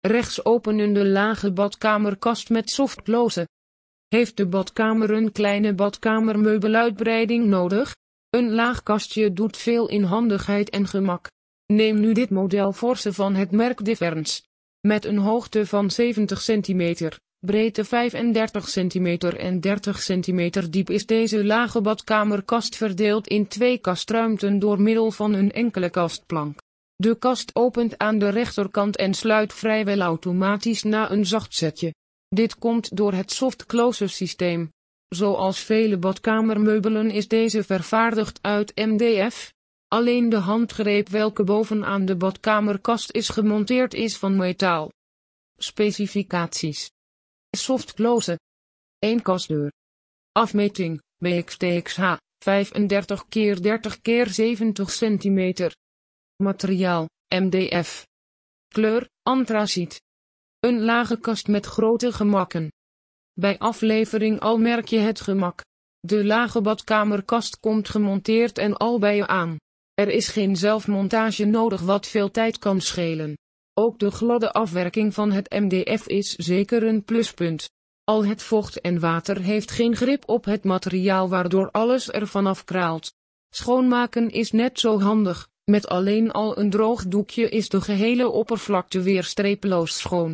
Rechts openende lage badkamerkast met softclose. Heeft de badkamer een kleine badkamermeubeluitbreiding nodig? Een laag kastje doet veel in handigheid en gemak. Neem nu dit model Force van het merk Difference. Met een hoogte van 70 cm, breedte 35 cm en 30 cm diep is deze lage badkamerkast verdeeld in twee kastruimten door middel van een enkele kastplank. De kast opent aan de rechterkant en sluit vrijwel automatisch na een zachtzetje. Dit komt door het soft closure systeem. Zoals vele badkamermeubelen is deze vervaardigd uit MDF. Alleen de handgreep welke bovenaan de badkamerkast is gemonteerd is van metaal. Specificaties. Soft close. 1 kastdeur. Afmeting, BXTXH, 35 x 30 x 70 cm. Materiaal, MDF. Kleur, antraciet. Een lage kast met grote gemakken. Bij aflevering al merk je het gemak. De lage badkamerkast komt gemonteerd en al bij je aan. Er is geen zelfmontage nodig wat veel tijd kan schelen. Ook de gladde afwerking van het MDF is zeker een pluspunt. Al het vocht en water heeft geen grip op het materiaal waardoor alles ervan afkraalt. Schoonmaken is net zo handig, met alleen al een droog doekje is de gehele oppervlakte weer strepeloos schoon.